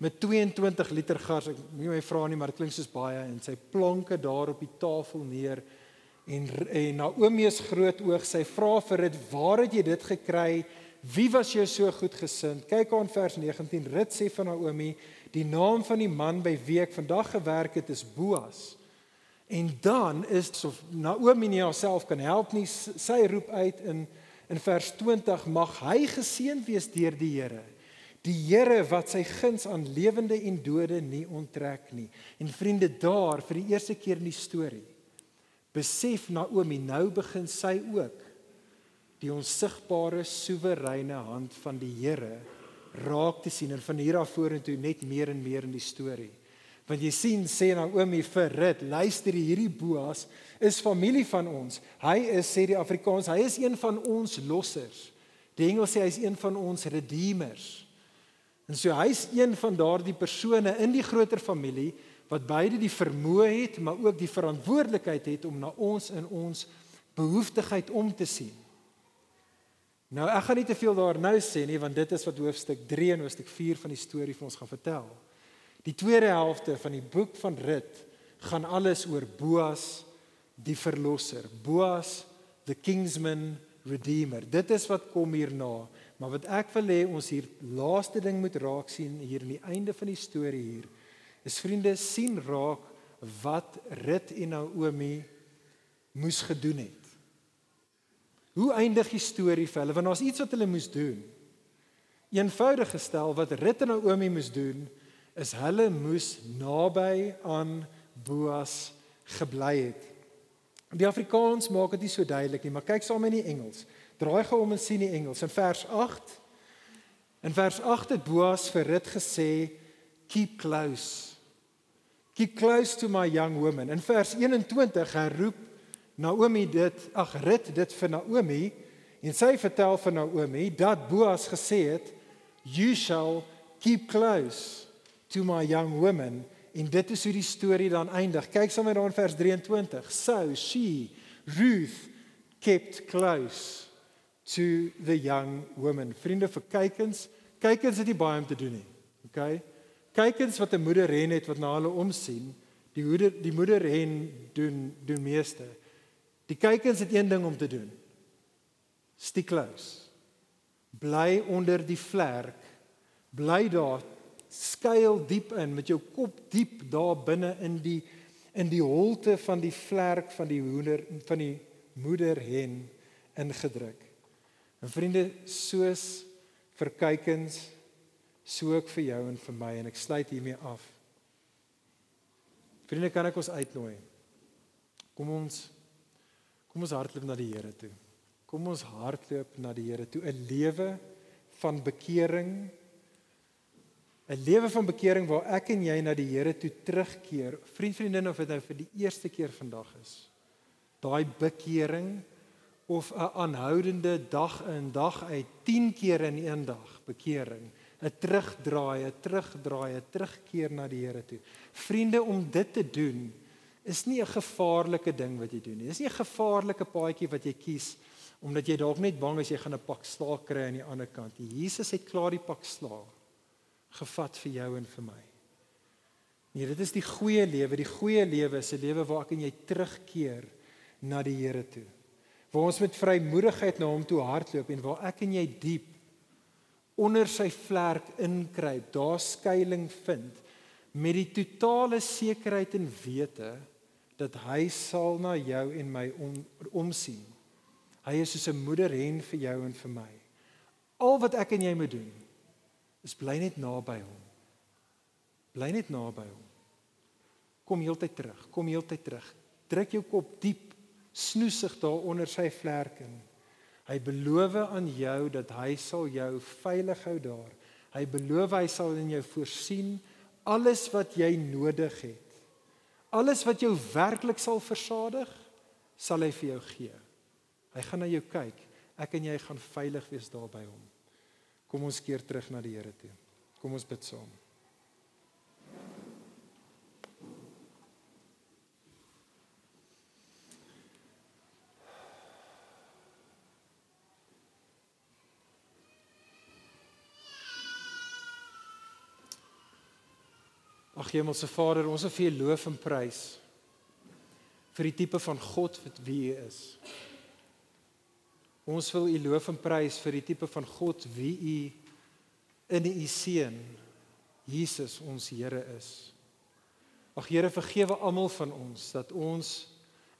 met 22 liter gars. Ek nie my vra nie, maar dit klink soos baie en sy plonke daar op die tafel neer En en Naomi is groot oog. Sy vra vir dit, "Waar het jy dit gekry? Wie was jou so goed gesind?" Kyk aan vers 19. Rut sê van Naomi, "Die naam van die man by wie ek vandag gewerk het is Boas." En dan is of Naomi nie haarself kan help nie. Sy roep uit in in vers 20, "Mag hy geseënd wees deur die Here." Die Here wat sy guns aan lewende en dode nie onttrek nie. En vriende, daar vir die eerste keer in die storie besef Naomi nou begin sy ook die onsigbare soewereine hand van die Here raak te sien en van hier af vorentoe net meer en meer in die storie Want jy sien sê Naomi vir Rut, luister hierdie Boas is familie van ons. Hy is sê die Afrikaans, hy is een van ons lossers. Die Engels sê hy is een van ons redeemers. En so hy's een van daardie persone in die groter familie wat beide die vermoë het, maar ook die verantwoordelikheid het om na ons in ons behoeftigheid om te sien. Nou ek gaan nie te veel daar nou sê nie want dit is wat hoofstuk 3 en hoofstuk 4 van die storie vir ons gaan vertel. Die tweede helfte van die boek van Rut gaan alles oor Boas die verlosser. Boas the kingsman redeemer. Dit is wat kom hierna. Maar wat ek wil hê ons hier laaste ding moet raak sien hier aan die einde van die storie hier is vriende sien raak wat Rut en Naomi moes gedoen het. Hoe eindig die storie vir hulle? Want daar's iets wat hulle moes doen. Eenvoudig gestel wat Rut en Naomi moes doen is hulle moes naby aan Boas gebly het. Die Afrikaans maak dit nie so duidelik nie, maar kyk saam in die Engels. Draai gou om en sien die Engels in vers 8. In vers 8 het Boas vir Rut gesê, "Keep close. Keep close to my young woman." In vers 21 herroep Naomi dit, ag Rut dit vir Naomi en sy vertel vir Naomi dat Boas gesê het, "You shall keep close." To my young women en dit is hoe die storie dan eindig. Kyk saam met daar in vers 23. So she Ruth kept close to the young woman. Vriende vir kykens, kykens het nie baie om te doen nie. Okay? Kykens wat 'n moeder hen het wat na hulle omsien, die moeder die moeder hen doen doen meeste. Die kykens het een ding om te doen. Stick close. Bly onder die vlerk. Bly daar skuil diep in met jou kop diep daar binne in die in die holte van die vlerk van die hoender van die moeder hen ingedruk. En vriende, soos vir kykens, so ook vir jou en vir my en ek sluit hiermee af. Vriende, kan ek ons uitnooi? Kom ons kom ons hardloop na die Here toe. Kom ons hardloop na die Here toe, 'n lewe van bekering 'n lewe van bekering waar ek en jy na die Here toe terugkeer. Vriend, vriendin, of dit nou vir die eerste keer vandag is. Daai bekering of 'n aanhoudende dag in dag uit 10 keer in een dag bekering, 'n terugdraai, 'n terugdraai, 'n terugkeer na die Here toe. Vriende, om dit te doen is nie 'n gevaarlike ding wat jy doen nie. Dis nie 'n gevaarlike paadjie wat jy kies omdat jy dalk net bang is jy gaan 'n pak slaag kry aan die ander kant. Jesus het klaar die pak slaag gevat vir jou en vir my. Nee, dit is die goeie lewe. Die goeie lewe is 'n lewe waar ek en jy terugkeer na die Here toe. Waar ons met vrymoedigheid na hom toe hardloop en waar ek en jy diep onder sy vlerk inkruip, daar skuilings vind met die totale sekerheid en wete dat hy sal na jou en my om, omsien. Hy is soos 'n moeder hen vir jou en vir my. Al wat ek en jy moet doen is bly net naby hom. Bly net naby hom. Kom heeltyd terug, kom heeltyd terug. Druk jou kop diep, snoesig daar onder sy vlerke. Hy beloof aan jou dat hy sal jou veilig hou daar. Hy beloof hy sal in jou voorsien alles wat jy nodig het. Alles wat jou werklik sal versadig, sal hy vir jou gee. Hy gaan na jou kyk. Ek en jy gaan veilig wees daar by hom. Kom ons keer terug na die Here toe. Kom ons bid saam. Ag Hemelse Vader, ons wil vir U loof en prys vir die tipe van God wat wie U is. Ons wil U loof en prys vir die tipe van God wie U in U seun Jesus ons Here is. Ag Here, vergewe almal van ons dat ons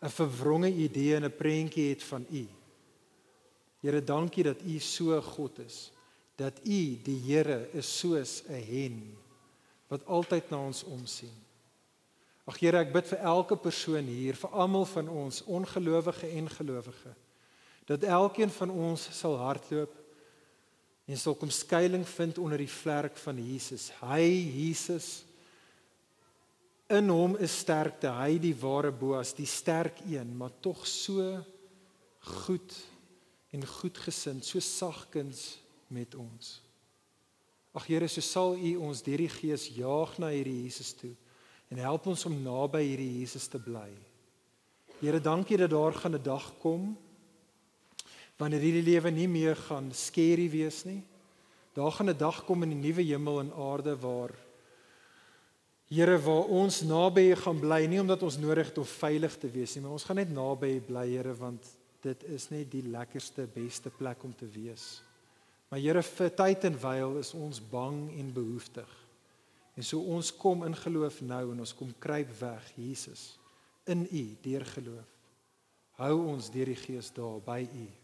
'n verwronge idee en 'n prentjie het van U. Here, dankie dat U so God is. Dat U, die Here, is soos 'n hen wat altyd na ons omsien. Ag Here, ek bid vir elke persoon hier, vir almal van ons, ongelowige en gelowige dat elkeen van ons sal hardloop en sal kom skuilings vind onder die vlerk van Jesus. Hy Jesus In hom is sterkte, hy die ware Boas, die sterk een, maar tog so goed en goedgesind, so sagkens met ons. Ag Here, so sal U ons deur die Gees jaag na hierdie Jesus toe en help ons om naby hierdie Jesus te bly. Here, dankie dat daar gaan 'n dag kom wanneer hierdie lewe nie meer gaan skerry wees nie. Daar gaan 'n dag kom in die nuwe hemel en aarde waar Here waar ons naby gaan bly nie omdat ons nodig het om veilig te wees nie, maar ons gaan net naby bly Here want dit is net die lekkerste beste plek om te wees. Maar Here vir tyd en wyl is ons bang en behoeftig. En so ons kom in geloof nou en ons kom kruip weg Jesus in U deur geloof. Hou ons deur die Gees daar by U